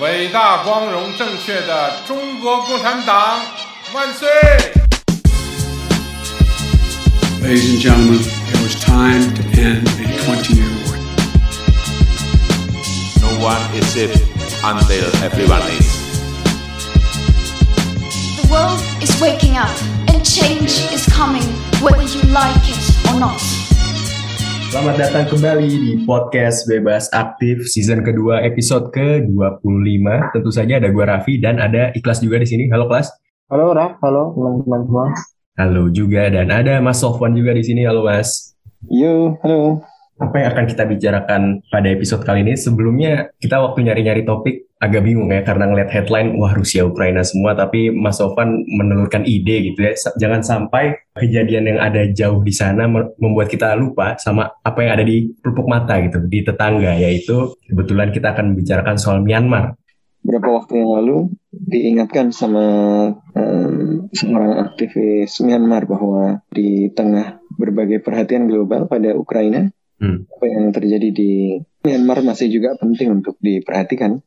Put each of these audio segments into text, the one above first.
伟大、光荣、正确的中国共产党万岁！ Ladies and gentlemen, it was time to end a 20 year war. No one is safe until everyone is. The world is waking up and change is coming whether you like it or not. Selamat datang kembali di podcast Bebas Aktif season kedua episode ke-25. Tentu saja ada gua Raffi dan ada Ikhlas juga di sini. Halo Kelas. Halo Raf, halo teman-teman semua. Halo juga dan ada Mas Sofwan juga di sini. Halo Mas. Yo, halo. Apa yang akan kita bicarakan pada episode kali ini? Sebelumnya kita waktu nyari-nyari topik agak bingung ya karena ngeliat headline wah Rusia Ukraina semua tapi Mas Sofwan menelurkan ide gitu ya. Jangan sampai kejadian yang ada jauh di sana me- membuat kita lupa sama apa yang ada di pelupuk mata gitu di tetangga yaitu kebetulan kita akan membicarakan soal Myanmar. Beberapa waktu yang lalu diingatkan sama em, seorang aktivis Myanmar bahwa di tengah berbagai perhatian global pada Ukraina, Hmm. apa yang terjadi di Myanmar masih juga penting untuk diperhatikan.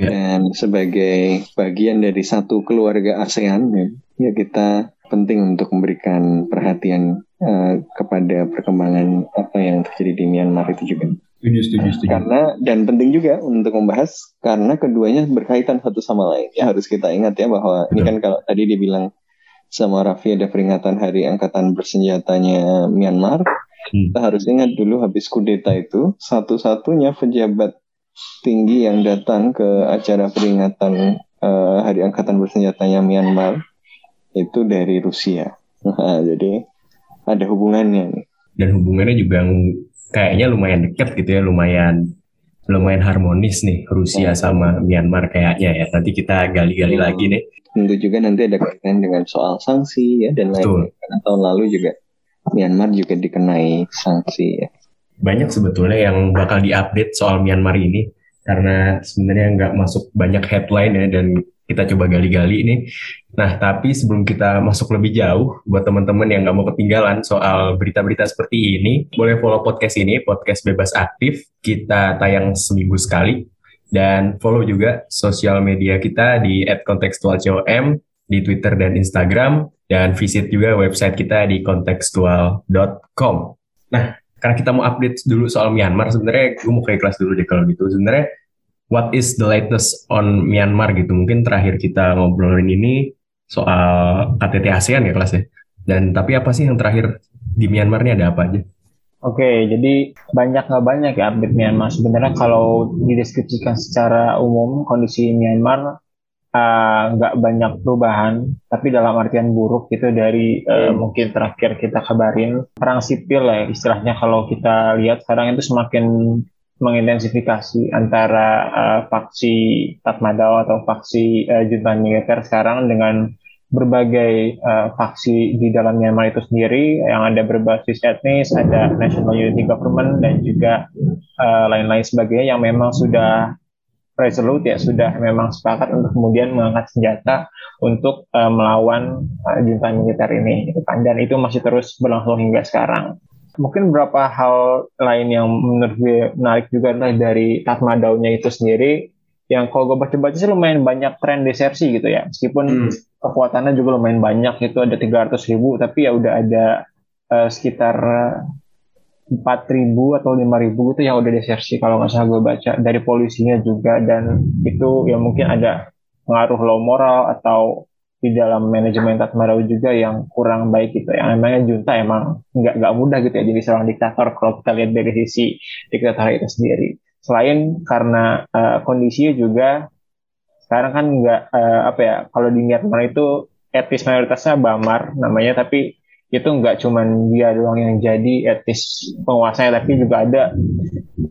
Ya. Dan sebagai bagian dari satu keluarga ASEAN, ya, ya kita penting untuk memberikan perhatian eh, kepada perkembangan apa yang terjadi di Myanmar itu juga. Setuju, setuju, setuju. karena dan penting juga untuk membahas karena keduanya berkaitan satu sama lain ya harus kita ingat ya bahwa ini Betul. kan kalau tadi dibilang sama Raffi ada peringatan Hari Angkatan Bersenjatanya Myanmar Hmm. kita harus ingat dulu habis kudeta itu satu-satunya pejabat tinggi yang datang ke acara peringatan eh, Hari Angkatan Bersenjatanya Myanmar itu dari Rusia Nah, jadi ada hubungannya nih Dan hubungannya juga ng- kayaknya lumayan dekat gitu ya, lumayan lumayan harmonis nih Rusia sama Myanmar kayaknya ya. Nanti kita gali-gali Hmm. lagi nih. tentu juga nanti ada kaitan dengan soal sanksi ya dan lain-lain. Karena tahun lalu juga Myanmar juga dikenai sanksi ya. banyak sebetulnya yang bakal diupdate soal Myanmar ini karena sebenarnya nggak masuk banyak headline ya dan kita coba gali-gali nih. Nah, tapi sebelum kita masuk lebih jauh, buat teman-teman yang nggak mau ketinggalan soal berita-berita seperti ini, boleh follow podcast ini, podcast bebas aktif. Kita tayang seminggu sekali. Dan follow juga sosial media kita di @kontekstualcom di Twitter dan Instagram. Dan visit juga website kita di kontekstual.com. Nah, karena kita mau update dulu soal Myanmar, sebenarnya gue mau ke kelas dulu deh kalau gitu. Sebenarnya what is the latest on Myanmar gitu? Mungkin terakhir kita ngobrolin ini soal KTT ASEAN ya kelas ya. Dan tapi apa sih yang terakhir di Myanmar ini ada apa aja? Oke, jadi banyak nggak banyak ya update Myanmar. Sebenarnya kalau dideskripsikan secara umum kondisi Myanmar eh, nggak banyak perubahan, tapi dalam artian buruk gitu dari eh, mungkin terakhir kita kabarin. Perang sipil lah ya, istilahnya kalau kita lihat sekarang itu semakin mengintensifikasi antara eh, faksi Tatmadaw atau faksi eh, junta militer sekarang dengan berbagai eh, faksi di dalam Myanmar itu sendiri. Yang ada berbasis etnis, ada National Unity Government dan juga lain-lain sebagainya yang memang sudah resolute ya sudah memang sepakat untuk kemudian mengangkat senjata untuk eh, melawan eh, junta militer ini gitu kan. dan itu masih terus berlangsung hingga sekarang. Mungkin beberapa hal lain yang menurut gue menarik juga adalah dari Tatmadaw-nya itu sendiri yang kalau gue baca-baca sih lumayan banyak tren desersi gitu ya meskipun kekuatannya juga lumayan banyak itu ada 300 ribu tapi ya udah ada eh, sekitar 4.000 atau 5.000 gitu yang udah desersi kalau nggak salah gue baca. Dari polisinya juga dan itu ya mungkin ada pengaruh low moral atau di dalam manajemen Tatmadaw juga yang kurang baik gitu. Yang namanya junta emang nggak nggak mudah gitu ya jadi seorang diktator kalau kita lihat dari sisi diktator itu sendiri. Selain karena eh, kondisinya juga sekarang kan nggak eh, apa ya kalau di Myanmar itu etnis mayoritasnya Bamar namanya tapi itu nggak cuman dia doang yang jadi etnis penguasanya tapi juga ada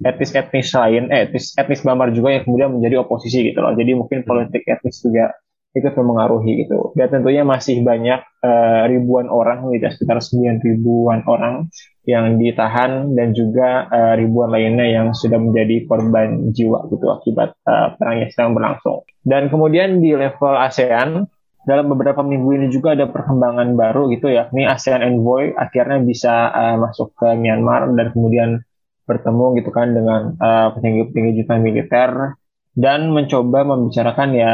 etnis-etnis lain eh, etnis etnis Bamar juga yang kemudian menjadi oposisi gitu loh. Jadi mungkin politik etnis juga ikut mempengaruhi gitu. Dan tentunya masih banyak uh, ribuan orang gitu sekitar 9 ribuan orang yang ditahan dan juga uh, ribuan lainnya yang sudah menjadi korban jiwa gitu akibat uh, perang yang sedang berlangsung. Dan kemudian di level ASEAN dalam beberapa minggu ini juga ada perkembangan baru gitu ya. Ini ASEAN Envoy akhirnya bisa uh, masuk ke Myanmar dan kemudian bertemu gitu kan dengan uh, petinggi-petinggi juta militer dan mencoba membicarakan ya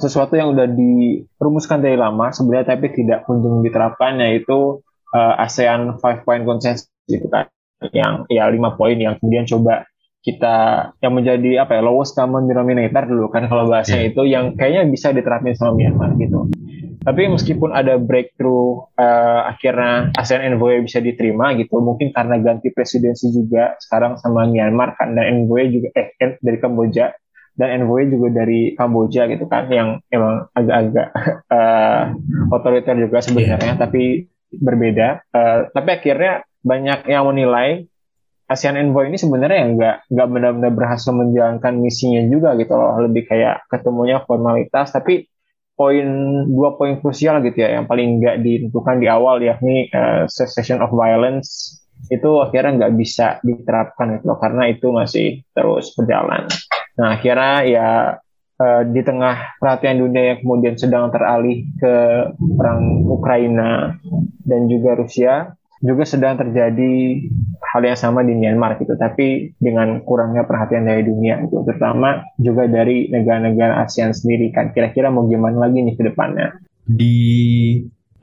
sesuatu yang udah dirumuskan dari lama sebenarnya tapi tidak kunjung diterapkan yaitu uh, ASEAN Five Point Consensus gitu kan yang ya lima poin yang kemudian coba kita yang menjadi apa ya lowest common denominator dulu kan kalau bahasa yeah. itu yang kayaknya bisa diterapin sama Myanmar gitu. Tapi meskipun ada breakthrough uh, akhirnya ASEAN Envoy bisa diterima gitu, mungkin karena ganti presidensi juga sekarang sama Myanmar kan dan Envoy juga eh dari Kamboja dan Envoy juga dari Kamboja gitu kan yang emang agak-agak uh, otoriter juga sebenarnya yeah. tapi berbeda. Uh, tapi akhirnya banyak yang menilai ASEAN Envoy ini sebenarnya nggak nggak benar-benar berhasil menjalankan misinya juga gitu loh lebih kayak ketemunya formalitas tapi poin dua poin krusial gitu ya yang paling nggak ditentukan di awal yakni uh, cessation of violence itu akhirnya nggak bisa diterapkan itu loh, karena itu masih terus berjalan. Nah akhirnya ya uh, di tengah perhatian dunia yang kemudian sedang teralih ke perang Ukraina dan juga Rusia juga sedang terjadi hal yang sama di Myanmar gitu, tapi dengan kurangnya perhatian dari dunia gitu, terutama juga dari negara-negara ASEAN sendiri kan. Kira-kira mau gimana lagi nih ke depannya? Di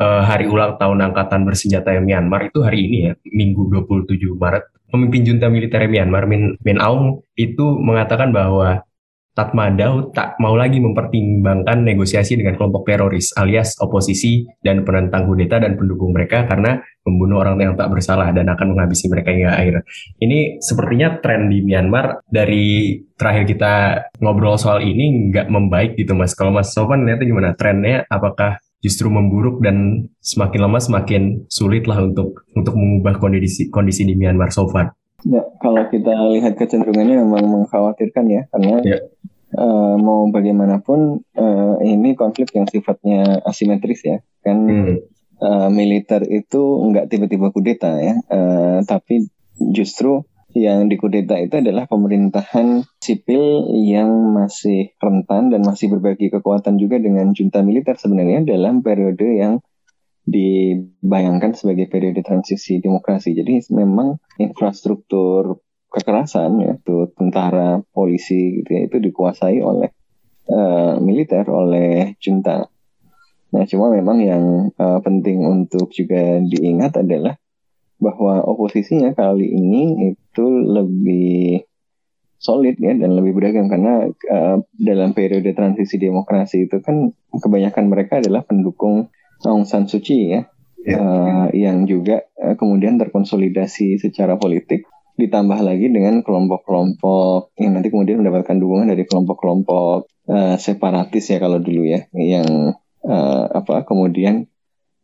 uh, hari ulang tahun Angkatan Bersenjata Myanmar itu hari ini ya, Minggu 27 Maret, pemimpin junta militer Myanmar Min, Min Aung itu mengatakan bahwa Tatmadaw tak mau lagi mempertimbangkan negosiasi dengan kelompok teroris alias oposisi dan penentang kudeta dan pendukung mereka karena membunuh orang yang tak bersalah dan akan menghabisi mereka hingga akhir. Ini sepertinya tren di Myanmar dari terakhir kita ngobrol soal ini nggak membaik gitu mas. Kalau mas Sofan lihatnya gimana? Trennya apakah justru memburuk dan semakin lama semakin sulit lah untuk untuk mengubah kondisi kondisi di Myanmar so far? Ya, kalau kita lihat kecenderungannya memang mengkhawatirkan ya, karena ya. Uh, mau bagaimanapun uh, ini konflik yang sifatnya asimetris ya, kan hmm. uh, militer itu nggak tiba-tiba kudeta ya, uh, tapi justru yang dikudeta itu adalah pemerintahan sipil yang masih rentan dan masih berbagi kekuatan juga dengan junta militer sebenarnya dalam periode yang dibayangkan sebagai periode transisi demokrasi. Jadi memang infrastruktur kekerasan yaitu tentara, polisi gitu ya, itu dikuasai oleh uh, militer, oleh junta. Nah, cuma memang yang uh, penting untuk juga diingat adalah bahwa oposisinya kali ini itu lebih solid ya dan lebih beragam karena uh, dalam periode transisi demokrasi itu kan kebanyakan mereka adalah pendukung Aung San Suu Kyi ya, ya. Uh, yang juga uh, kemudian terkonsolidasi secara politik ditambah lagi dengan kelompok-kelompok yang nanti kemudian mendapatkan dukungan dari kelompok-kelompok uh, separatis ya kalau dulu ya yang uh, apa kemudian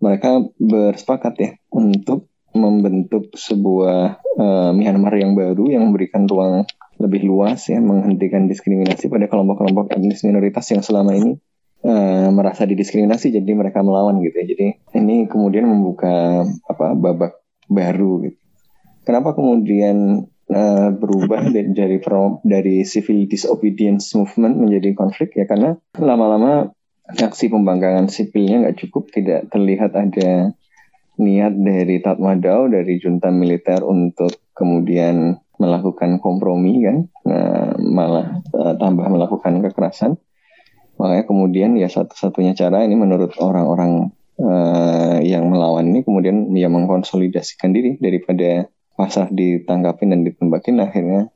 mereka bersepakat ya untuk membentuk sebuah uh, Myanmar yang baru yang memberikan ruang lebih luas ya menghentikan diskriminasi pada kelompok-kelompok etnis minoritas yang selama ini uh, merasa didiskriminasi jadi mereka melawan gitu ya. Jadi ini kemudian membuka apa babak baru gitu. Kenapa kemudian uh, berubah dari dari dari civil disobedience movement menjadi konflik ya karena lama-lama aksi pembangkangan sipilnya nggak cukup tidak terlihat ada niat dari Tatmadaw dari junta militer untuk kemudian melakukan kompromi kan nah, malah uh, tambah melakukan kekerasan Makanya kemudian ya satu-satunya cara ini menurut orang-orang uh, yang melawan ini kemudian ya mengkonsolidasikan diri daripada pasrah ditangkapin dan ditembakin akhirnya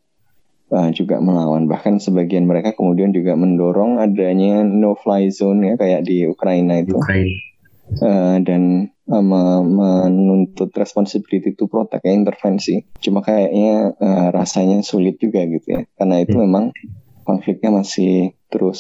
uh, juga melawan. Bahkan sebagian mereka kemudian juga mendorong adanya no-fly zone ya kayak di Ukraina itu. Ukraine. Uh, dan uh, menuntut responsibility to protect ya, intervensi. Cuma kayaknya uh, rasanya sulit juga gitu ya. Karena itu hmm. memang konfliknya masih terus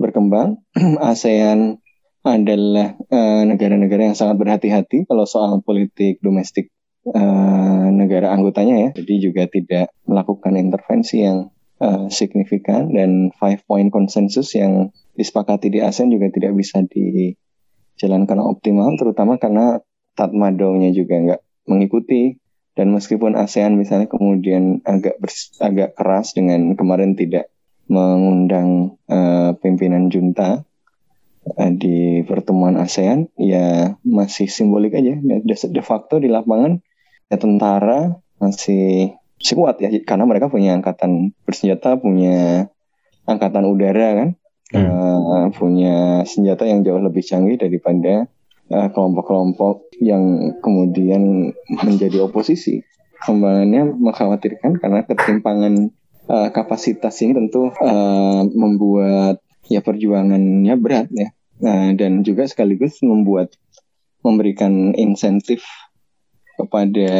berkembang. ASEAN adalah eh, negara-negara yang sangat berhati-hati kalau soal politik domestik eh, negara anggotanya ya. Jadi juga tidak melakukan intervensi yang eh, signifikan dan five point consensus yang disepakati di ASEAN juga tidak bisa dijalankan optimal, terutama karena Tatmadaw-nya juga nggak mengikuti dan meskipun ASEAN misalnya kemudian agak agak keras dengan kemarin tidak mengundang eh, pimpinan junta eh, di pertemuan ASEAN. Ya masih simbolik aja. De, de facto di lapangan ya tentara masih masih kuat ya karena mereka punya angkatan bersenjata punya angkatan udara kan? Hmm. Eh, punya senjata yang jauh lebih canggih daripada kelompok-kelompok yang kemudian menjadi oposisi. Kembangannya mengkhawatirkan karena ketimpangan eh, kapasitas ini tentu eh, membuat ya perjuangannya berat ya. Nah, dan juga sekaligus membuat memberikan insentif kepada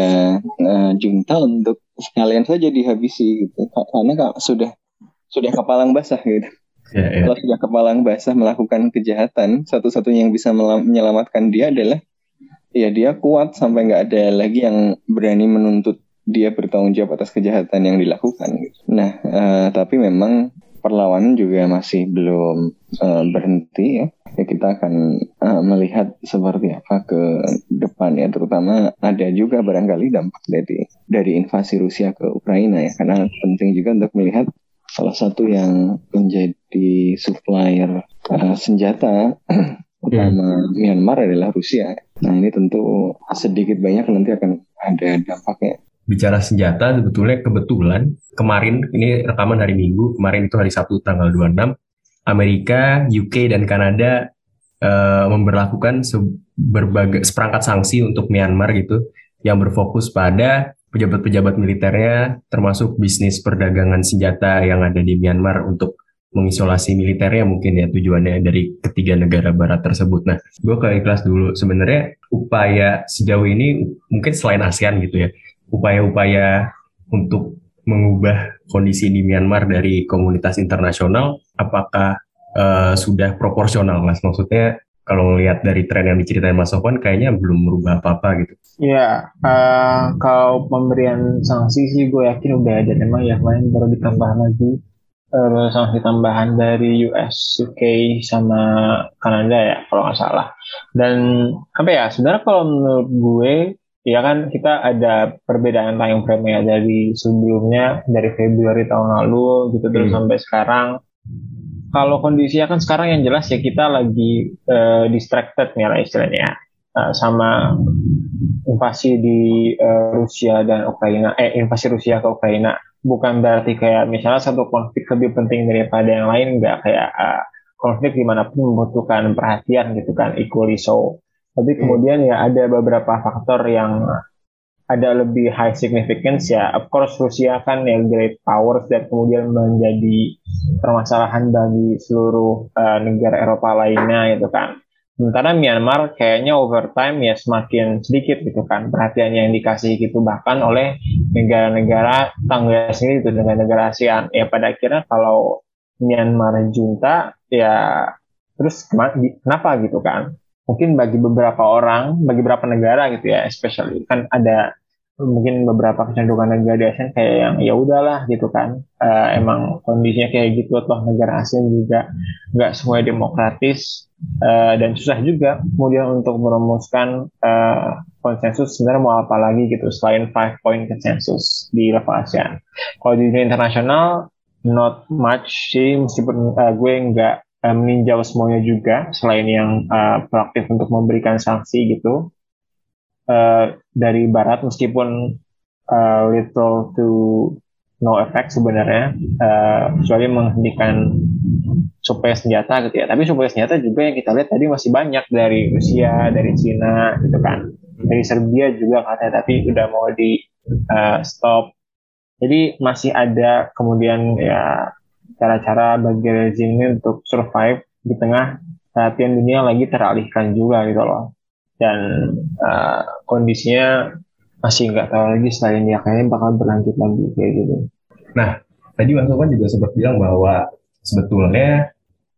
eh, junta untuk sekalian saja dihabisi gitu. Karena ka- sudah sudah kepalang basah gitu. Ya, ya. kalau sudah kepalang basah melakukan kejahatan satu-satunya yang bisa menyelamatkan dia adalah ya dia kuat sampai nggak ada lagi yang berani menuntut dia bertanggung jawab atas kejahatan yang dilakukan gitu. nah eh, tapi memang perlawanan juga masih belum eh, berhenti ya ya kita akan eh, melihat seperti apa ke depan ya terutama ada juga barangkali dampak dari dari invasi Rusia ke Ukraina ya karena penting juga untuk melihat salah satu yang menjadi supplier eh, senjata utama Myanmar adalah Rusia. Nah ini tentu sedikit banyak nanti akan ada dampaknya. Bicara senjata sebetulnya kebetulan kemarin ini rekaman hari Minggu kemarin itu hari Sabtu tanggal 26 Amerika, UK dan Kanada eh, memberlakukan berbagai seperangkat sanksi untuk Myanmar gitu yang berfokus pada pejabat-pejabat militernya termasuk bisnis perdagangan senjata yang ada di Myanmar untuk mengisolasi militernya mungkin ya tujuannya dari ketiga negara barat tersebut. Nah, gue ke ikhlas dulu. Sebenarnya upaya sejauh ini mungkin selain ASEAN gitu ya, upaya-upaya untuk mengubah kondisi di Myanmar dari komunitas internasional, apakah eh, sudah proporsional, Mas? Maksudnya kalau ngelihat dari tren yang diceritain Mas Sofwan, kayaknya belum merubah apa-apa gitu. Ya, eh, kalau pemberian sanksi sih gue yakin udah ada memang ya kemarin baru ditambah lagi eh, sanksi tambahan dari US, UK sama Kanada ya kalau nggak salah. Dan apa ya sebenarnya kalau menurut gue ya kan kita ada perbedaan time frame ya dari sebelumnya dari Februari tahun lalu gitu terus Hmm. sampai sekarang. Kalau kondisinya kan sekarang yang jelas ya kita lagi eh, distracted nih lah istilahnya eh, sama invasi di eh, Rusia dan Ukraina, eh invasi Rusia ke Ukraina bukan berarti kayak misalnya satu konflik lebih penting daripada yang lain, nggak kayak eh, konflik di mana pun membutuhkan perhatian gitu kan, equally so. Tapi kemudian ya ada beberapa faktor yang ada lebih high significance ya. Of course Rusia kan ya great powers dan kemudian menjadi permasalahan bagi seluruh eh, negara Eropa lainnya gitu kan. Sementara Myanmar kayaknya over time ya semakin sedikit gitu kan perhatiannya yang dikasih gitu bahkan oleh negara-negara tangga sendiri itu negara-negara ASEAN. Ya pada akhirnya kalau Myanmar junta ya terus kenapa gitu kan? Mungkin bagi beberapa orang, bagi beberapa negara gitu ya, especially kan ada mungkin beberapa kecenderungan negara di ASEAN kayak yang ya udahlah gitu kan. Eh, emang kondisinya kayak gitu toh negara ASEAN juga nggak semua demokratis eh, dan susah juga kemudian untuk merumuskan eh, konsensus sebenarnya mau apa lagi gitu selain five point konsensus di level ASEAN kalau di dunia internasional not much sih meskipun eh, gue nggak meninjau semuanya juga selain yang eh, proaktif untuk memberikan sanksi gitu. Eh, dari barat meskipun eh, little to no effect sebenarnya eh, kecuali menghentikan suplai senjata gitu ya. Tapi suplai senjata juga yang kita lihat tadi masih banyak dari Rusia dari Cina gitu kan. Dari Serbia juga katanya tapi udah mau di eh, stop. Jadi masih ada kemudian ya cara-cara bagi rezim ini untuk survive di tengah perhatian dunia lagi teralihkan juga gitu loh dan uh, kondisinya masih nggak tahu lagi selain ya kayaknya bakal berlanjut lagi kayak gitu. Tadi Mas Sofwan juga sempat bilang bahwa sebetulnya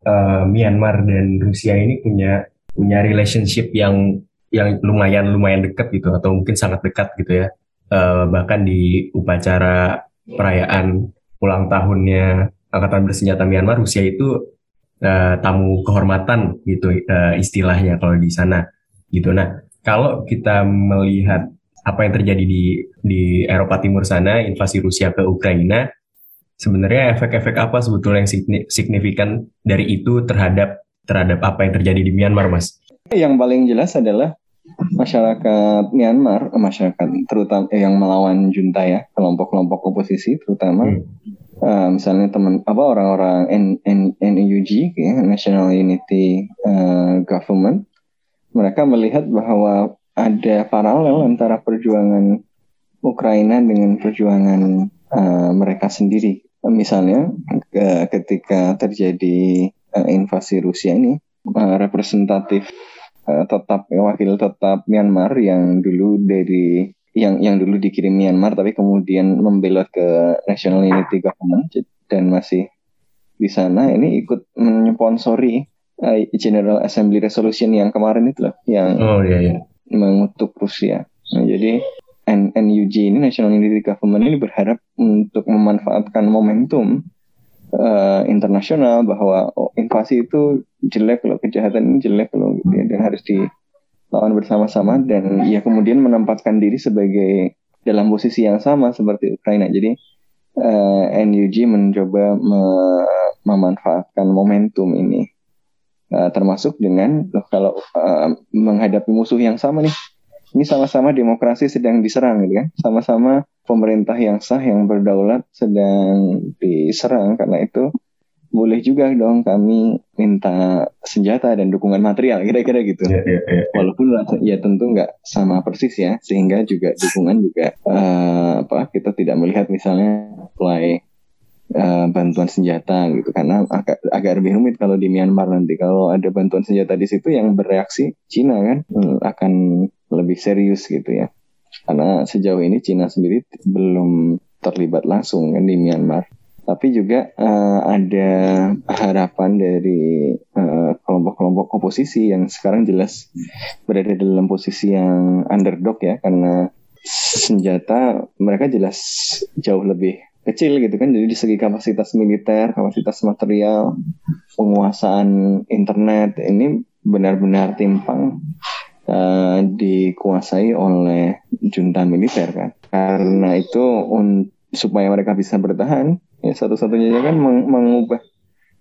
eh, Myanmar dan Rusia ini punya punya relationship yang yang lumayan lumayan dekat gitu atau mungkin sangat dekat gitu ya. Eh, bahkan di upacara perayaan ulang tahunnya Angkatan Bersenjata Myanmar Rusia itu eh, tamu kehormatan gitu eh, istilahnya kalau di sana gitu. Nah, kalau kita melihat apa yang terjadi di di Eropa Timur sana, invasi Rusia ke Ukraina, sebenarnya efek-efek apa sebetulnya yang signi- signifikan dari itu terhadap terhadap apa yang terjadi di Myanmar, Mas? Yang paling jelas adalah masyarakat Myanmar, masyarakat terutama eh, yang melawan junta ya, kelompok-kelompok oposisi terutama Hmm. Eh, misalnya teman apa orang-orang NUG ya, National Unity eh, Government, mereka melihat bahwa ada paralel antara perjuangan Ukraina dengan perjuangan eh, mereka sendiri. Misalnya eh, ketika terjadi eh, invasi Rusia ini, eh, representatif eh, tetap wakil tetap Myanmar yang dulu dari yang yang dulu dikirim Myanmar tapi kemudian membelot ke National Unity Government dan masih di sana ini ikut menyponsori eh, General Assembly Resolution yang kemarin itu loh yang Oh iya iya. mengutuk Rusia. Nah, jadi NUG ini National Unity Government ini berharap untuk memanfaatkan momentum eh, internasional bahwa oh, invasi itu jelek loh, kejahatan ini jelek loh gitu ya, dan harus dilawan bersama-sama dan ya kemudian menempatkan diri sebagai dalam posisi yang sama seperti Ukraina. Jadi eh, NUG mencoba me- memanfaatkan momentum ini Eh, termasuk dengan loh, kalau eh, menghadapi musuh yang sama nih. Ini sama-sama demokrasi sedang diserang gitu kan? Sama-sama pemerintah yang sah yang berdaulat sedang diserang. Karena itu boleh juga dong kami minta senjata dan dukungan material kira-kira gitu. Iya iya iya. walaupun rasa- ya tentu nggak sama persis ya sehingga juga dukungan juga eh, apa kita tidak melihat misalnya supply eh, bantuan senjata gitu. Karena agak agak lebih rumit kalau di Myanmar nanti. Kalau ada bantuan senjata di situ yang bereaksi Cina kan hmm, akan lebih serius gitu ya. Karena sejauh ini Cina sendiri belum terlibat langsung kan di Myanmar tapi juga eh, ada harapan dari eh, kelompok-kelompok oposisi yang sekarang jelas berada dalam posisi yang underdog ya karena senjata mereka jelas jauh lebih kecil gitu kan. Jadi di segi kapasitas militer kapasitas material penguasaan internet ini benar-benar timpang eh, dikuasai oleh junta militer kan. Karena itu un- supaya mereka bisa bertahan ya satu-satunya kan meng- mengubah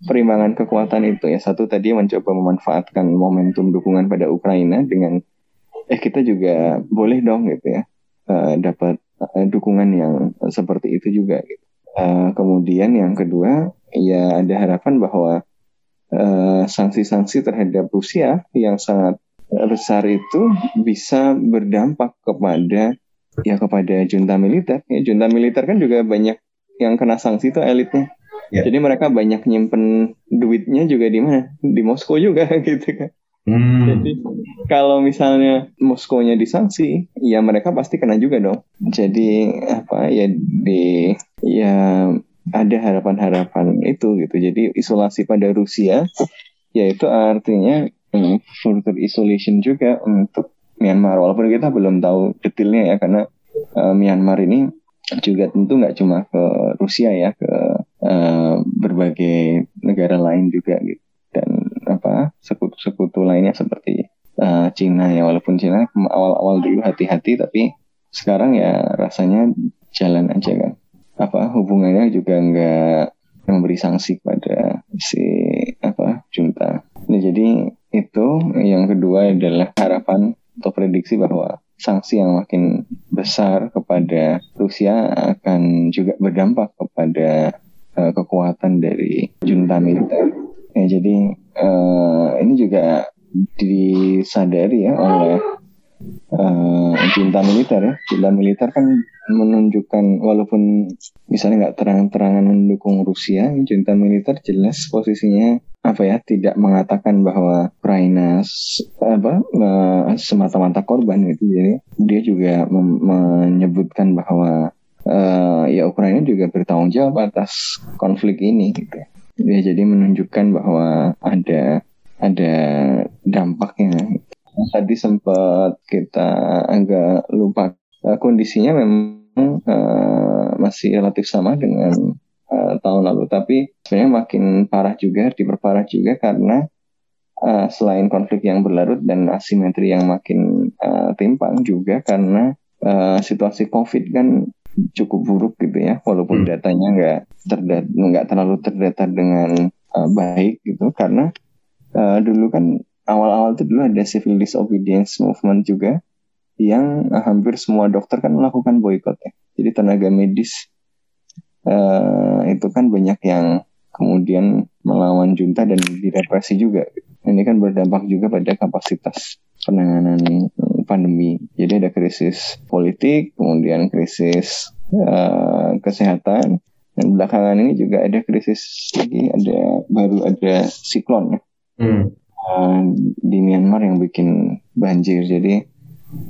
perimbangan kekuatan itu ya satu tadi mencoba memanfaatkan momentum dukungan pada Ukraina dengan eh kita juga boleh dong gitu ya eh, dapat eh, dukungan yang seperti itu juga gitu. Eh, kemudian yang kedua ya ada harapan bahwa sanksi-sanksi terhadap Rusia yang sangat besar itu bisa berdampak kepada ya kepada junta militer ya junta militer kan juga banyak yang kena sanksi itu elitnya Ya. jadi mereka banyak nyimpen duitnya juga di mana di Moskow juga gitu kan Hmm. jadi kalau misalnya Moskow-nya disanksi, ya mereka pasti kena juga dong. Jadi apa ya di ya ada harapan-harapan itu gitu. Jadi isolasi pada Rusia, yaitu artinya hmm, further isolation juga untuk Myanmar. Walaupun kita belum tahu detailnya ya karena eh, Myanmar ini juga tentu nggak cuma ke Rusia ya ke eh, berbagai negara lain juga gitu. Dan apa sekutu-sekutu lainnya seperti eh, Cina ya walaupun Cina awal-awal dulu hati-hati tapi sekarang ya rasanya jalan aja kan. Apa hubungannya juga nggak memberi sanksi pada si apa junta. Nah jadi itu yang kedua adalah harapan atau prediksi bahwa sanksi yang makin besar kepada Rusia akan juga berdampak kepada eh, kekuatan dari junta militer. Ya, jadi eh, ini juga disadari ya oleh eh, junta militer ya. Junta militer kan menunjukkan walaupun misalnya nggak terang-terangan mendukung Rusia, junta militer jelas posisinya apa ya tidak mengatakan bahwa Ukraina apa eh, semata-mata korban gitu. Jadi dia juga menyebutkan bahwa eh, ya Ukraina juga bertanggung jawab atas konflik ini gitu. Ya jadi menunjukkan bahwa ada ada dampaknya. Tadi sempat kita agak lupa. Uh, kondisinya memang uh, masih relatif sama dengan uh, tahun lalu, tapi sebenarnya makin parah juga, diperparah juga karena uh, selain konflik yang berlarut dan asimetri yang makin uh, timpang juga karena uh, situasi COVID kan cukup buruk gitu ya, walaupun hmm. datanya nggak terdat nggak terlalu terdata dengan uh, baik gitu. Karena uh, dulu kan awal-awal itu dulu ada civil disobedience movement juga yang uh, hampir semua dokter kan melakukan boykot ya. Jadi tenaga medis uh, itu kan banyak yang kemudian melawan junta dan direpresi juga. Ini kan berdampak juga pada kapasitas penanganan pandemi. Jadi ada krisis politik, kemudian krisis uh, kesehatan, dan belakangan ini juga ada krisis lagi, ada baru ada siklon ya. Hmm. Uh, di Myanmar yang bikin banjir. Jadi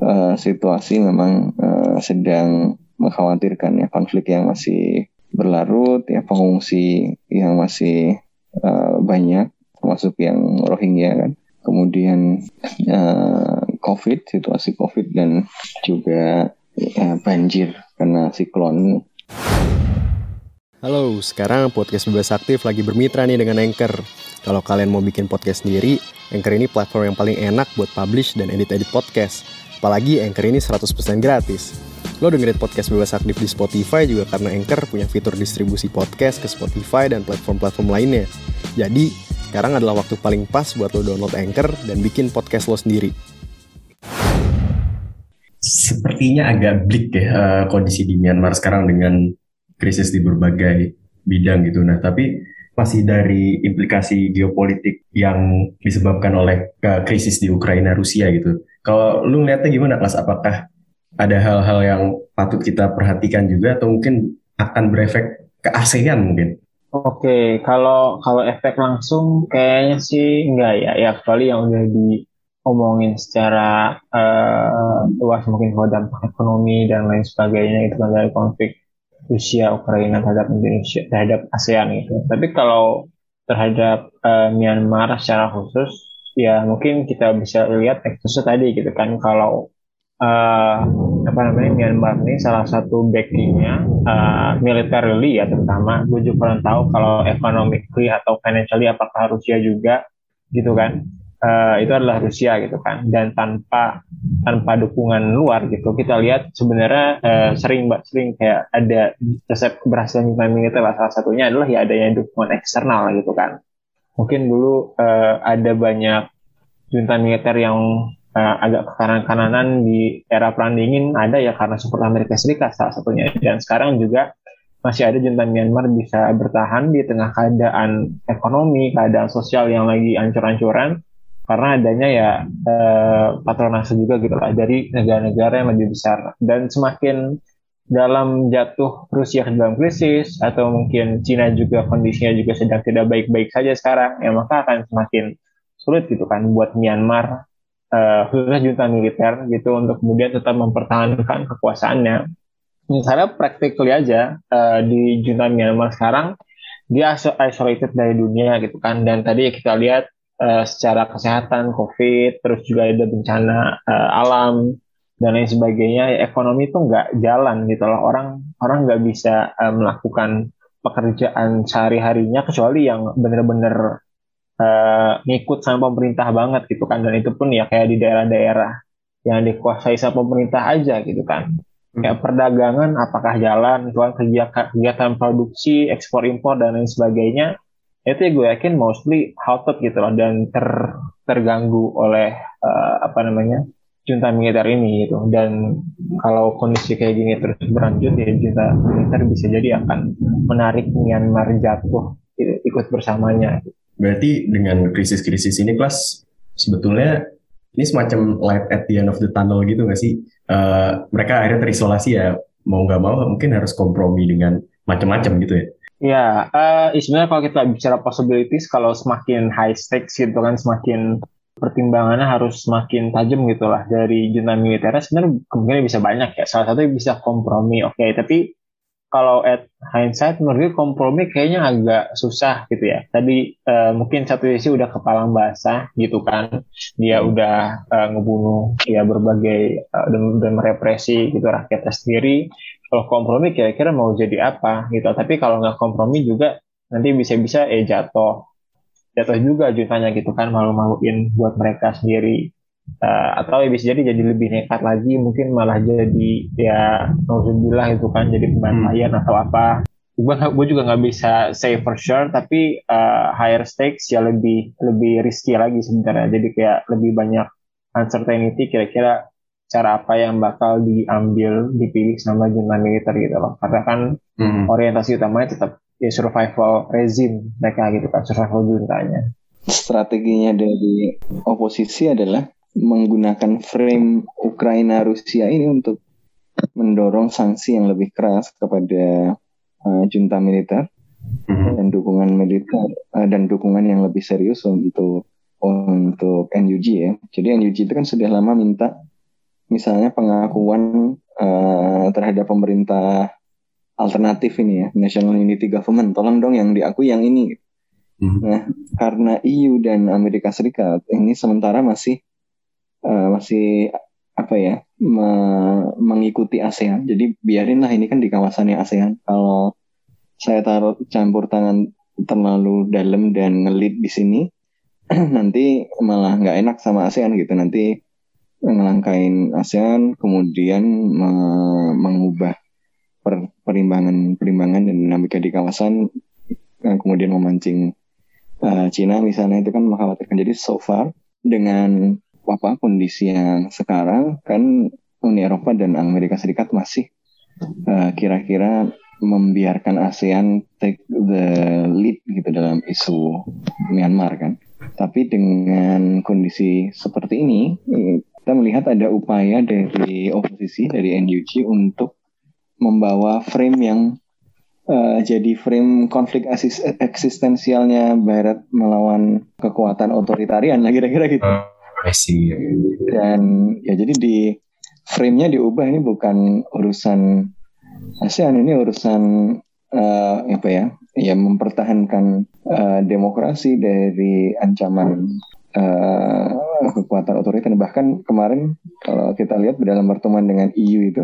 uh, situasi memang uh, sedang mengkhawatirkan ya. Konflik yang masih berlarut ya pengungsi yang masih uh, banyak termasuk yang Rohingya kan. Kemudian uh, COVID situasi COVID dan juga uh, banjir karena siklon Halo, sekarang podcast Bebas Aktif lagi bermitra nih dengan Anchor. Kalau kalian mau bikin podcast sendiri, Anchor ini platform yang paling enak buat publish dan edit-edit podcast. Apalagi Anchor ini 100% gratis. Lo dengerin podcast Bebas Aktif di Spotify juga karena Anchor punya fitur distribusi podcast ke Spotify dan platform-platform lainnya. Jadi, sekarang adalah waktu paling pas buat lo download Anchor dan bikin podcast lo sendiri. Sepertinya agak bleak ya uh, kondisi di Myanmar sekarang dengan krisis di berbagai bidang gitu. Nah, tapi masih dari implikasi geopolitik yang disebabkan oleh krisis di Ukraina Rusia gitu. Kalau lu ngeliatnya gimana kelas apakah ada hal-hal yang patut kita perhatikan juga atau mungkin akan berefek ke ASEAN mungkin? Oke, kalau kalau efek langsung kayaknya sih enggak ya. Ya kecuali yang udah diomongin secara uh, luas mungkin kalau dampak ekonomi dan lain sebagainya itu kan dari konflik Rusia Ukraina terhadap Indonesia terhadap ASEAN gitu. Tapi kalau terhadap uh, Myanmar secara khusus ya mungkin kita bisa lihat eksosnya tadi gitu kan. Kalau uh, apa namanya Myanmar ini salah satu backingnya uh, militarily ya terutama. Gue juga kurang tahu kalau economically atau financially apakah Rusia juga gitu kan uh, itu adalah Rusia gitu kan. Dan tanpa tanpa dukungan luar gitu kita lihat sebenarnya uh, sering mbak sering kayak ada resep keberhasilan militer salah satunya adalah ya adanya dukungan eksternal gitu kan. Mungkin dulu uh, ada banyak junta militer yang uh, agak ke kanan kananan di era perang dingin. Ada ya karena support Amerika Serikat salah satunya. Dan sekarang juga masih ada junta Myanmar bisa bertahan di tengah keadaan ekonomi, keadaan sosial yang lagi ancur-ancuran karena adanya ya eh, patronase juga gitu lah. Dari negara-negara yang lebih besar. Dan semakin dalam jatuh Rusia ke dalam krisis atau mungkin Cina juga kondisinya juga sedang tidak baik-baik saja sekarang ya maka akan semakin sulit gitu kan buat Myanmar eh, khususnya junta militer gitu untuk kemudian tetap mempertahankan kekuasaannya. Misalnya practically aja uh, di junta Myanmar sekarang dia isolated dari dunia gitu kan. Dan tadi kita lihat uh, secara kesehatan COVID, terus juga ada bencana uh, alam dan lain sebagainya, ekonomi itu nggak jalan gitu loh. Orang orang nggak bisa uh, melakukan pekerjaan sehari-harinya kecuali yang benar-benar uh, ngikut sama pemerintah banget gitu kan. Dan itu pun ya kayak di daerah-daerah yang dikuasai sama pemerintah aja gitu kan. Kayak hmm. perdagangan apakah jalan, kegiatan, kegiatan produksi, ekspor impor dan lain sebagainya itu ya gue yakin mostly halted gitu loh dan ter, terganggu oleh uh, apa namanya junta militer ini gitu dan kalau kondisi kayak gini terus berlanjut ya junta militer bisa jadi akan menarik Myanmar jatuh gitu, ikut bersamanya. Berarti dengan krisis-krisis ini kelas sebetulnya ini semacam light at the end of the tunnel gitu nggak sih? Uh, mereka akhirnya terisolasi ya mau nggak mau mungkin harus kompromi dengan macam-macam gitu ya. Ya, uh, sebenarnya kalau kita bicara possibilities, kalau semakin high stakes gitu kan, semakin pertimbangannya harus semakin tajam gitu lah dari junta militernya sebenarnya kemungkinan bisa banyak ya. Salah satu bisa kompromi, oke. Okay. Tapi kalau at hindsight menurut gue kompromi kayaknya agak susah gitu ya. Tadi uh, mungkin satu sisi udah kepalang basah gitu kan, dia udah uh, ngebunuh ya berbagai uh, dan, dan merepresi gitu rakyatnya sendiri. Kalau kompromi kira-kira mau jadi apa gitu. Tapi kalau nggak kompromi juga nanti bisa-bisa eh jatuh jatuh juga jutanya gitu kan malu-maluin buat mereka sendiri uh, atau ya bisa jadi jadi lebih nekat lagi mungkin malah jadi ya nauzubillah itu kan jadi pemain hmm. atau apa gue gue juga nggak bisa say for sure tapi uh, higher stakes ya lebih lebih risky lagi sebenarnya jadi kayak lebih banyak uncertainty kira-kira cara apa yang bakal diambil dipilih sama jenderal militer gitu loh karena kan hmm. orientasi utamanya tetap ya survival rezim mereka gitu kan survival juntanya strateginya dari oposisi adalah menggunakan frame Ukraina Rusia ini untuk mendorong sanksi yang lebih keras kepada uh, junta militer mm-hmm. dan dukungan militer uh, dan dukungan yang lebih serius untuk untuk NUG ya. Jadi NUG itu kan sudah lama minta misalnya pengakuan uh, terhadap pemerintah alternatif ini ya, National Unity Government. Tolong dong yang diakui yang ini. Mm-hmm. Nah, karena EU dan Amerika Serikat ini sementara masih uh, masih apa ya me mengikuti ASEAN. Jadi biarinlah ini kan di kawasannya ASEAN. Kalau saya taruh campur tangan terlalu dalam dan ngelit di sini, nanti malah nggak enak sama ASEAN gitu. Nanti ngelangkain ASEAN, kemudian me mengubah per perimbangan perimbangan dan dinamika di kawasan, kemudian memancing uh, Cina misalnya itu kan mengkhawatirkan. Jadi so far dengan apa kondisi yang sekarang kan Uni Eropa dan Amerika Serikat masih eh, kira-kira membiarkan ASEAN take the lead gitu dalam isu Myanmar kan. Tapi dengan kondisi seperti ini, kita melihat ada upaya dari oposisi dari NUG untuk membawa frame yang uh, jadi frame konflik eksistensialnya Barat melawan kekuatan otoritarian lah kira-kira gitu. Uh Messi. Dan ya jadi di frame-nya diubah ini bukan urusan ASEAN ini urusan uh, apa ya? Ya mempertahankan uh, demokrasi dari ancaman uh, kekuatan otoriter. Bahkan kemarin kalau kita lihat dalam pertemuan dengan EU itu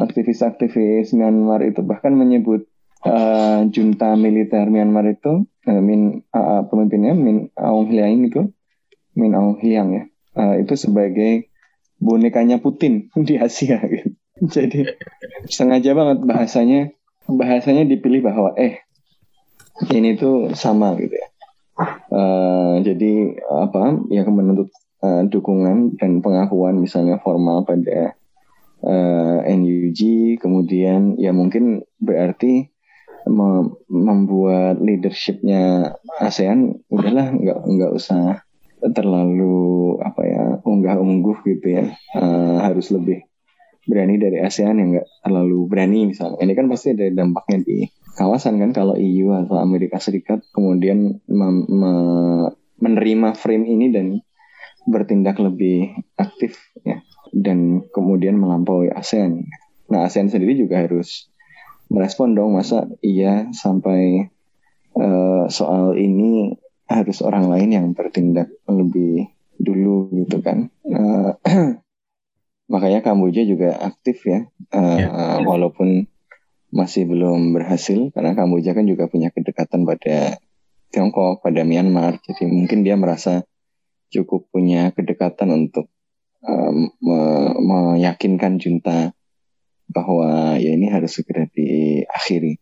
aktivis-aktivis Myanmar itu bahkan menyebut uh, junta militer Myanmar itu uh, min uh, pemimpinnya Min Aung Hlaing itu Min Aung Hyang ya uh, itu sebagai bonekanya Putin di Asia gitu. Jadi sengaja banget bahasanya bahasanya dipilih bahwa eh ini tuh sama gitu ya. Uh, jadi apa ya menuntut uh, dukungan dan pengakuan misalnya formal pada uh, NUG kemudian ya mungkin berarti membuat leadershipnya ASEAN udahlah nggak nggak usah terlalu apa ya unggah-ungguh gitu ya. Uh, harus lebih berani dari ASEAN yang nggak terlalu berani misalnya ini kan pasti ada dampaknya di kawasan kan kalau EU atau Amerika Serikat kemudian menerima frame ini dan bertindak lebih aktif ya dan kemudian melampaui ASEAN. Nah ASEAN sendiri juga harus merespon dong masa iya sampai uh, soal ini harus orang lain yang bertindak lebih dulu gitu kan. Uh, makanya Kamboja juga aktif ya, uh, ya. walaupun masih belum berhasil karena Kamboja kan juga punya kedekatan pada Tiongkok, pada Myanmar. Jadi mungkin dia merasa cukup punya kedekatan untuk um, me meyakinkan junta bahwa ya ini harus segera diakhiri.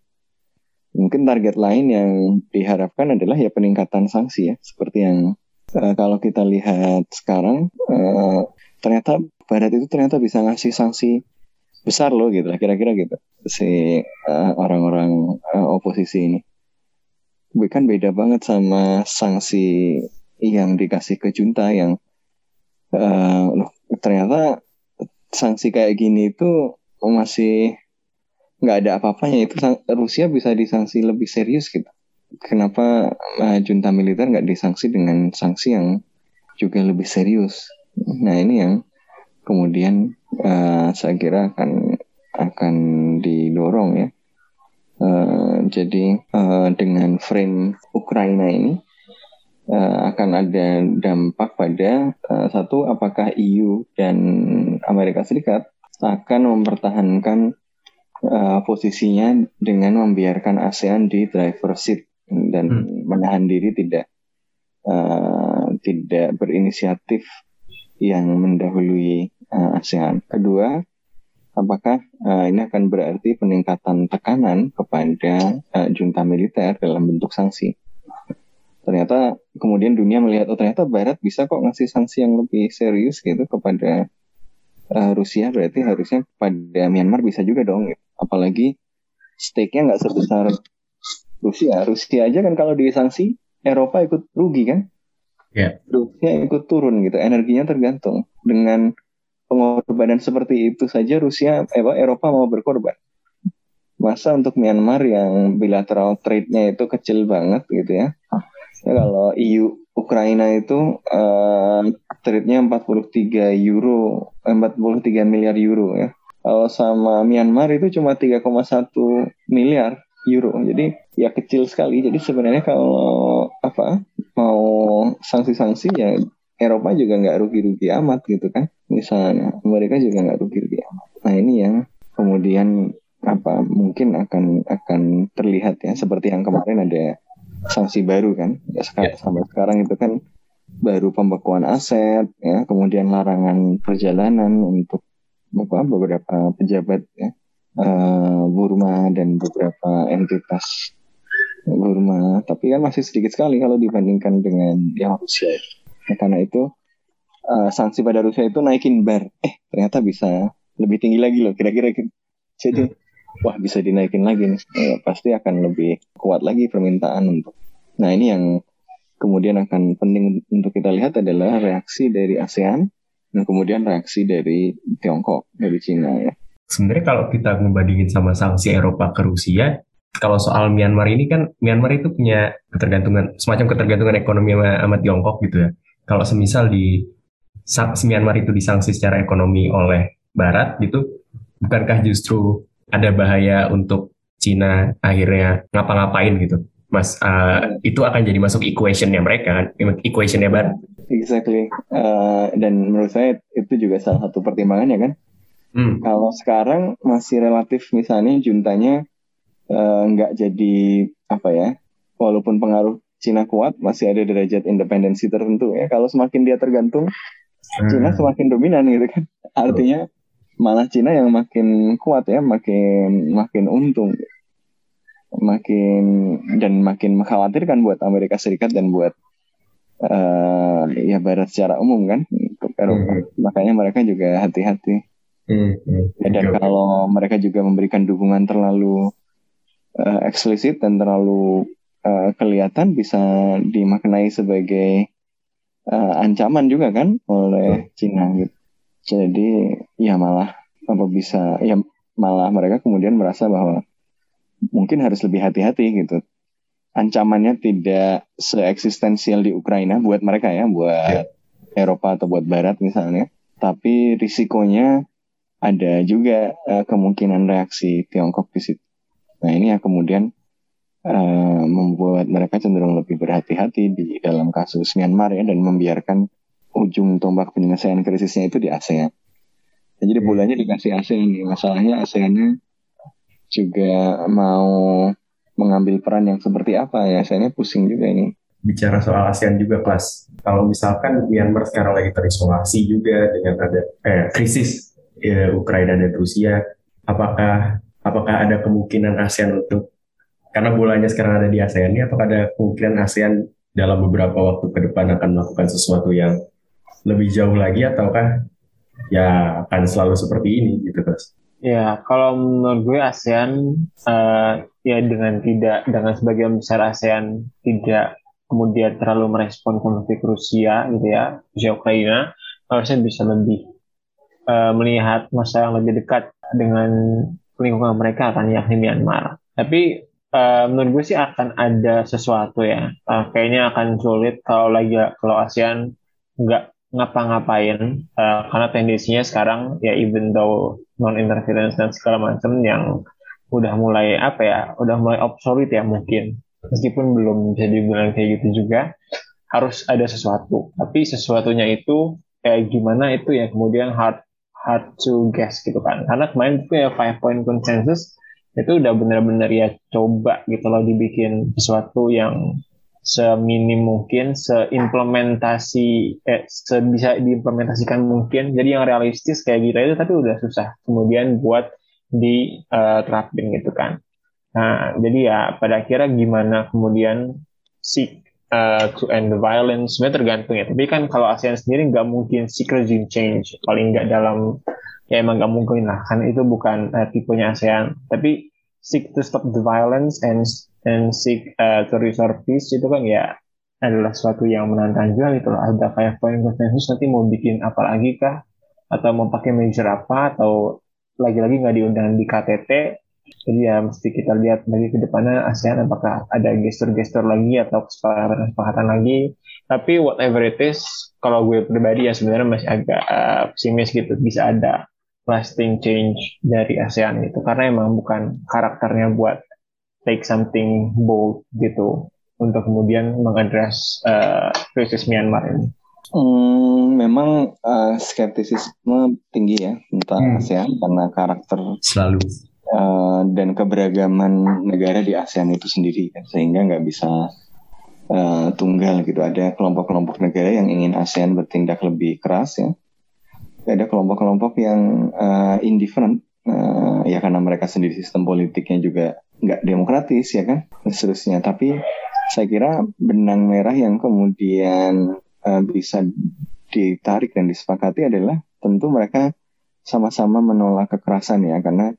Mungkin target lain yang diharapkan adalah ya peningkatan sanksi ya, seperti yang uh, kalau kita lihat sekarang uh, ternyata Barat itu ternyata bisa ngasih sanksi besar loh gitu kira-kira gitu si uh, orang-orang uh, oposisi ini. Bukan beda banget sama sanksi yang dikasih ke junta yang uh, loh, ternyata sanksi kayak gini itu masih nggak ada apa-apanya itu Rusia bisa disanksi lebih serius gitu. Kenapa uh, junta militer nggak disanksi dengan sanksi yang juga lebih serius? Nah ini yang kemudian uh, saya kira akan akan didorong ya Uh, jadi uh, dengan frame Ukraina ini uh, akan ada dampak pada uh, satu apakah EU dan Amerika Serikat akan mempertahankan uh, posisinya dengan membiarkan ASEAN di driver seat dan hmm. menahan diri tidak uh, tidak berinisiatif yang mendahului uh, ASEAN. Kedua, apakah uh, ini akan berarti peningkatan tekanan kepada uh, junta militer dalam bentuk sanksi. Ternyata kemudian dunia melihat oh ternyata Barat bisa kok ngasih sanksi yang lebih serius gitu kepada uh, Rusia berarti harusnya pada Myanmar bisa juga dong. Gitu. Apalagi stake-nya nggak sebesar Rusia. Rusia aja kan kalau disanksi Eropa ikut rugi kan? Yeah. Rusia ikut turun gitu. Energinya tergantung dengan pengorbanan seperti itu saja Rusia, eh, Eropa mau berkorban. Masa untuk Myanmar yang bilateral trade-nya itu kecil banget gitu ya. ya kalau EU Ukraina itu uh, trade-nya 43 euro, 43 eh, miliar euro ya. Kalau sama Myanmar itu cuma 3,1 miliar euro. Jadi ya kecil sekali. Jadi sebenarnya kalau apa mau sanksi-sanksi ya Eropa juga nggak rugi-rugi amat gitu kan misalnya. Mereka juga nggak rugi-rugi nah ini yang kemudian apa mungkin akan akan terlihat ya. Seperti yang kemarin ada sanksi baru kan. Ya sekarang yeah. sampai sekarang itu kan baru pembekuan aset ya. Kemudian larangan perjalanan untuk apa, beberapa pejabat ya. Uh, Burma dan beberapa entitas Burma. Tapi kan masih sedikit sekali kalau dibandingkan dengan yang Rusia ya, karena itu uh, sanksi pada Rusia itu naikin bar. Eh ternyata bisa lebih tinggi lagi loh kira-kira. Gitu. Jadi hmm. wah bisa dinaikin lagi nih. Eh, pasti akan lebih kuat lagi permintaan untuk. Nah ini yang kemudian akan penting untuk kita lihat adalah reaksi dari ASEAN dan kemudian reaksi dari Tiongkok dari Cina ya. Sebenarnya kalau kita membandingin sama sanksi Eropa ke Rusia, kalau soal Myanmar ini kan Myanmar itu punya ketergantungan semacam ketergantungan ekonomi sama, sama Tiongkok gitu ya. Kalau semisal di Myanmar itu disanksi secara ekonomi oleh Barat gitu, bukankah justru ada bahaya untuk Cina akhirnya ngapa-ngapain gitu? Mas, uh, itu akan jadi masuk equationnya mereka, equationnya Barat. Exactly. Uh, dan menurut saya itu juga salah satu pertimbangannya kan. Hmm. Kalau sekarang masih relatif misalnya juntanya eh, nggak uh, jadi apa ya, walaupun pengaruh Cina kuat masih ada derajat independensi tertentu ya. Kalau semakin dia tergantung Cina hmm. semakin dominan gitu kan. Artinya malah Cina yang makin kuat ya, makin makin untung. Makin dan makin mengkhawatirkan buat Amerika Serikat dan buat uh, ya barat secara umum kan. Hmm. Makanya mereka juga hati-hati. Hmm. Hmm. Dan kalau mereka juga memberikan dukungan terlalu uh, eksplisit dan terlalu uh, kelihatan bisa dimaknai sebagai uh, ancaman juga kan oleh Cina gitu. Jadi ya malah apa bisa ya malah mereka kemudian merasa bahwa mungkin harus lebih hati-hati gitu. Ancamannya tidak seeksistensial di Ukraina buat mereka ya, buat yeah. Eropa atau buat Barat misalnya. Tapi risikonya ada juga uh, kemungkinan reaksi Tiongkok di situ. Nah ini yang kemudian uh, membuat mereka cenderung lebih berhati-hati di dalam kasus Myanmar ya dan membiarkan ujung tombak penyelesaian krisisnya itu di ASEAN. Ya, jadi hmm. bolanya dikasih ASEAN nih. Masalahnya ASEAN juga mau mengambil peran yang seperti apa ya. ASEAN pusing juga ini. Bicara soal ASEAN juga kelas. Kalau misalkan Myanmar sekarang lagi terisolasi juga dengan ada eh, krisis ya, Ukraina dan Rusia, apakah apakah ada kemungkinan ASEAN untuk karena bolanya sekarang ada di ASEAN ini apakah ada kemungkinan ASEAN dalam beberapa waktu ke depan akan melakukan sesuatu yang lebih jauh lagi ataukah ya akan selalu seperti ini gitu terus? Ya, kalau menurut gue ASEAN uh, ya dengan tidak dengan sebagian besar ASEAN tidak kemudian terlalu merespon konflik Rusia gitu ya, Rusia Ukraina, harusnya bisa lebih uh, melihat masa yang lebih dekat dengan lingkungan mereka kan yakni Myanmar. Tapi uh, menurut gue sih akan ada sesuatu ya. Uh, kayaknya akan sulit kalau lagi kalau ASEAN nggak ngapa-ngapain. Uh, karena tendensinya sekarang ya even though non interference dan segala macam yang udah mulai apa ya udah mulai obsolete ya mungkin. Meskipun belum bisa dibilang kayak gitu juga harus ada sesuatu. Tapi sesuatunya itu kayak gimana itu ya kemudian hard hard to guess gitu kan. Karena kemarin itu ya five point consensus itu udah bener-bener ya coba gitu loh dibikin sesuatu yang seminim mungkin, seimplementasi, eh, sebisa diimplementasikan mungkin. Jadi yang realistis kayak gitu itu tapi udah susah. Kemudian buat diterapin uh, gitu kan. Nah, jadi ya pada akhirnya gimana kemudian seek uh, to end the violence, sebenarnya tergantung ya. Tapi kan kalau ASEAN sendiri nggak mungkin seek regime change, paling nggak dalam ya emang nggak mungkin lah, kan itu bukan uh, tipenya ASEAN. Tapi seek to stop the violence and and seek uh, to restore peace itu kan ya adalah suatu yang menantang juga gitu loh. Ada kayak poin konsensus nanti mau bikin apa lagi kah? Atau mau pakai measure apa? Atau lagi-lagi nggak diundang di KTT? Jadi ya mesti kita lihat lagi ke depannya ASEAN apakah ada gestur-gestur lagi atau kesepakatan-kesepakatan lagi. Tapi whatever it is, kalau gue pribadi ya sebenarnya masih agak uh, pesimis gitu. Bisa ada lasting change dari ASEAN itu karena emang bukan karakternya buat take something bold gitu untuk kemudian mengadres uh, krisis Myanmar ini? Hmm, memang uh, skeptisisme tinggi ya tentang hmm. ASEAN karena karakter selalu uh, dan keberagaman negara di ASEAN itu sendiri kan, sehingga nggak bisa uh, tunggal gitu. Ada kelompok-kelompok negara yang ingin ASEAN bertindak lebih keras ya. Ada kelompok-kelompok yang uh, indifferent uh, ya karena mereka sendiri sistem politiknya juga nggak demokratis ya kan dan seterusnya tapi saya kira benang merah yang kemudian uh, bisa ditarik dan disepakati adalah tentu mereka sama-sama menolak kekerasan ya karena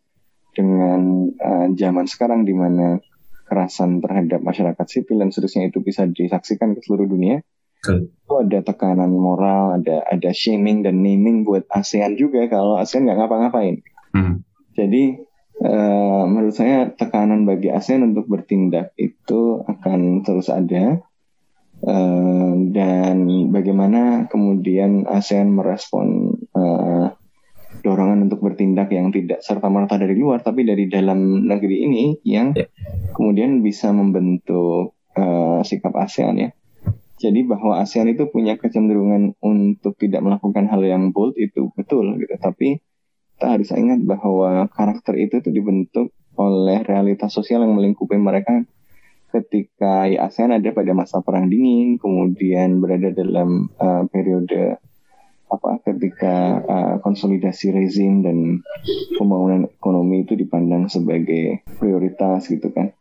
dengan uh, zaman sekarang di mana kekerasan terhadap masyarakat sipil dan seterusnya itu bisa disaksikan ke seluruh dunia. Itu ada tekanan moral ada ada shaming dan naming buat ASEAN juga kalau ASEAN nggak ngapa-ngapain hmm. jadi Uh, menurut saya tekanan bagi ASEAN untuk bertindak itu akan terus ada uh, dan bagaimana kemudian ASEAN merespon uh, dorongan untuk bertindak yang tidak serta merta dari luar tapi dari dalam negeri ini yang yeah. kemudian bisa membentuk uh, sikap ASEAN ya. Jadi bahwa ASEAN itu punya kecenderungan untuk tidak melakukan hal yang bold itu betul gitu, tapi kita harus ingat bahwa karakter itu tuh dibentuk oleh realitas sosial yang melingkupi mereka ketika ya ASEAN ada pada masa perang dingin, kemudian berada dalam uh, periode apa ketika uh, konsolidasi rezim dan pembangunan ekonomi itu dipandang sebagai prioritas gitu kan.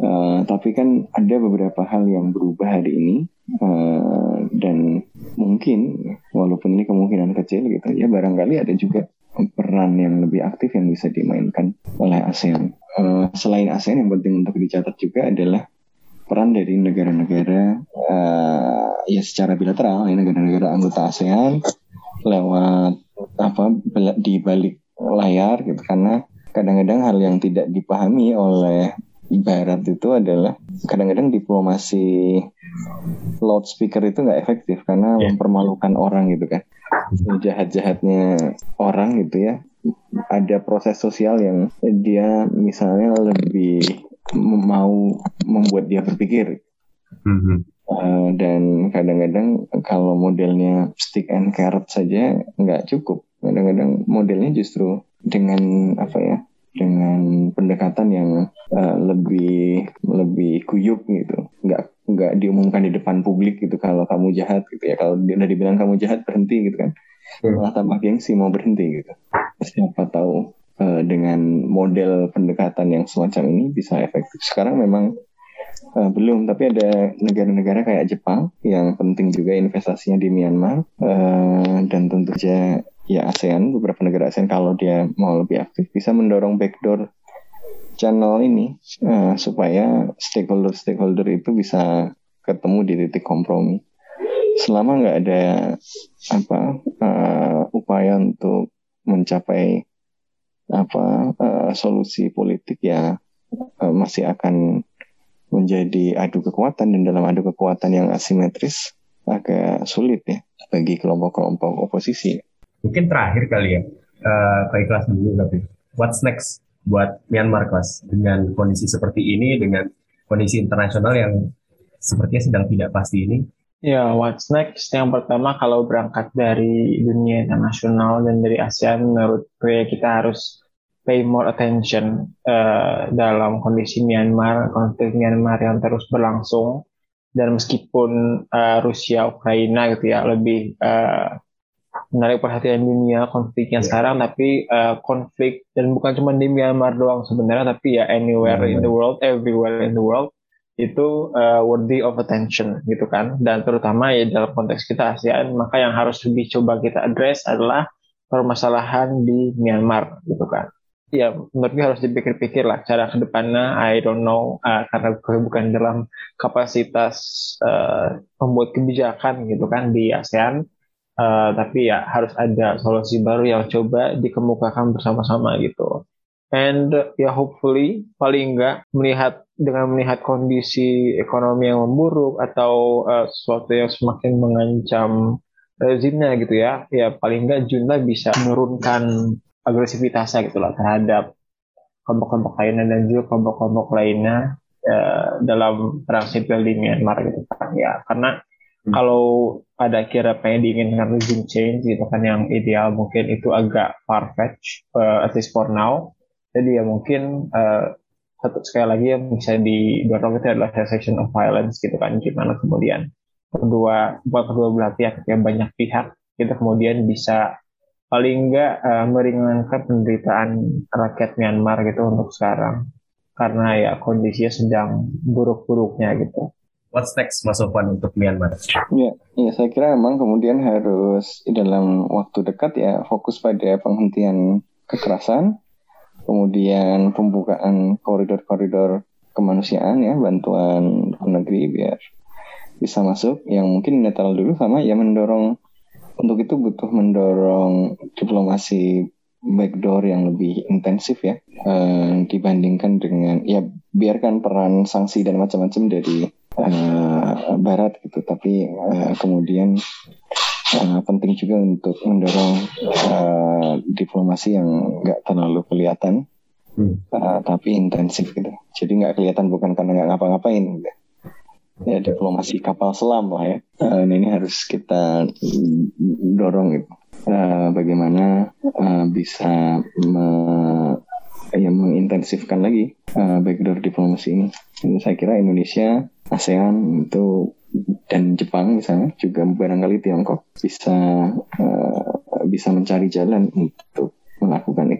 Uh, tapi kan ada beberapa hal yang berubah hari ini uh, dan mungkin walaupun ini kemungkinan kecil gitu ya barangkali ada juga peran yang lebih aktif yang bisa dimainkan oleh ASEAN. Uh, selain ASEAN yang penting untuk dicatat juga adalah peran dari negara-negara uh, ya secara bilateral ya negara-negara anggota ASEAN lewat apa di balik layar gitu karena kadang-kadang hal yang tidak dipahami oleh Barat itu adalah kadang-kadang diplomasi loudspeaker itu nggak efektif karena yeah. mempermalukan orang gitu kan. Jahat-jahatnya orang gitu ya. Ada proses sosial yang dia misalnya lebih mau membuat dia berpikir. Mm-hmm. uh, dan kadang-kadang kalau modelnya stick and carrot saja nggak cukup. Kadang-kadang modelnya justru dengan apa ya dengan pendekatan yang uh, lebih lebih kuyup gitu. Nggak nggak diumumkan di depan publik gitu kalau kamu jahat gitu ya. Kalau udah dibilang kamu jahat berhenti gitu kan. Hmm. malah tambah gengsi mau berhenti gitu. Siapa tahu uh, dengan model pendekatan yang semacam ini bisa efektif. Sekarang memang uh, belum. Tapi ada negara-negara kayak Jepang yang penting juga investasinya di Myanmar uh, dan tentu saja ya ASEAN beberapa negara ASEAN kalau dia mau lebih aktif bisa mendorong backdoor channel ini uh, supaya stakeholder stakeholder itu bisa ketemu di titik kompromi. Selama nggak ada apa uh, upaya untuk mencapai apa uh, solusi politik ya uh, masih akan menjadi adu kekuatan dan dalam adu kekuatan yang asimetris agak sulit ya bagi kelompok-kelompok oposisi mungkin terakhir kali ya uh, ke ikhlas dulu tapi what's next buat Myanmar kelas dengan kondisi seperti ini dengan kondisi internasional yang sepertinya sedang tidak pasti ini Ya, what's next? Yang pertama kalau berangkat dari dunia internasional dan dari ASEAN, menurut gue kita harus pay more attention uh, dalam kondisi Myanmar, konflik Myanmar yang terus berlangsung. Dan meskipun uh, Rusia, Ukraina gitu ya lebih uh, menarik perhatian dunia konfliknya yeah. sekarang, tapi uh, konflik dan bukan cuma di Myanmar doang sebenarnya, tapi ya anywhere yeah. in the world, everywhere in the world itu uh, worthy of attention gitu kan dan terutama ya dalam konteks kita ASEAN maka yang harus lebih coba kita address adalah permasalahan di Myanmar gitu kan ya menurut gue harus dipikir-pikir lah cara ke depannya I don't know uh, karena gue bukan dalam kapasitas uh, membuat kebijakan gitu kan di ASEAN uh, tapi ya harus ada solusi baru yang coba dikemukakan bersama-sama gitu. And ya hopefully paling enggak melihat dengan melihat kondisi ekonomi yang memburuk atau uh, sesuatu yang semakin mengancam rezimnya gitu ya, ya paling nggak Junta bisa menurunkan agresivitasnya gitu lah terhadap kelompok-kelompok lainnya dan juga kelompok-kelompok lainnya uh, dalam perang sipil di Myanmar gitu kan ya. Karena hmm. kalau ada kira pengen diinginkan regime change gitu kan yang ideal mungkin itu agak far fetch uh, at least for now jadi ya mungkin uh, satu sekali lagi yang bisa didorong itu adalah cessation of violence gitu kan gimana kemudian kedua buat kedua belah pihak yang banyak pihak kita kemudian bisa paling enggak uh, meringankan penderitaan rakyat Myanmar gitu untuk sekarang karena ya kondisinya sedang buruk-buruknya gitu. What's next Mas Sofwan untuk Myanmar? Ya, ya saya kira memang kemudian harus dalam waktu dekat ya fokus pada penghentian kekerasan, kemudian pembukaan koridor-koridor kemanusiaan ya bantuan negeri biar bisa masuk yang mungkin netral dulu sama ya mendorong untuk itu butuh mendorong diplomasi backdoor yang lebih intensif ya eh, dibandingkan dengan ya biarkan peran sanksi dan macam-macam dari eh, barat gitu tapi eh, kemudian uh, penting juga untuk mendorong uh, diplomasi yang nggak terlalu kelihatan, hmm. uh, tapi intensif gitu. Jadi nggak kelihatan bukan karena nggak ngapa-ngapain. Gitu. Ya diplomasi kapal selam lah ya. Uh, ini harus kita dorong gitu. Uh, bagaimana uh, bisa me, ya, mengintensifkan lagi uh, backdoor diplomasi ini. ini. Saya kira Indonesia, ASEAN itu dan Jepang misalnya juga barangkali Tiongkok bisa uh, bisa mencari jalan untuk melakukan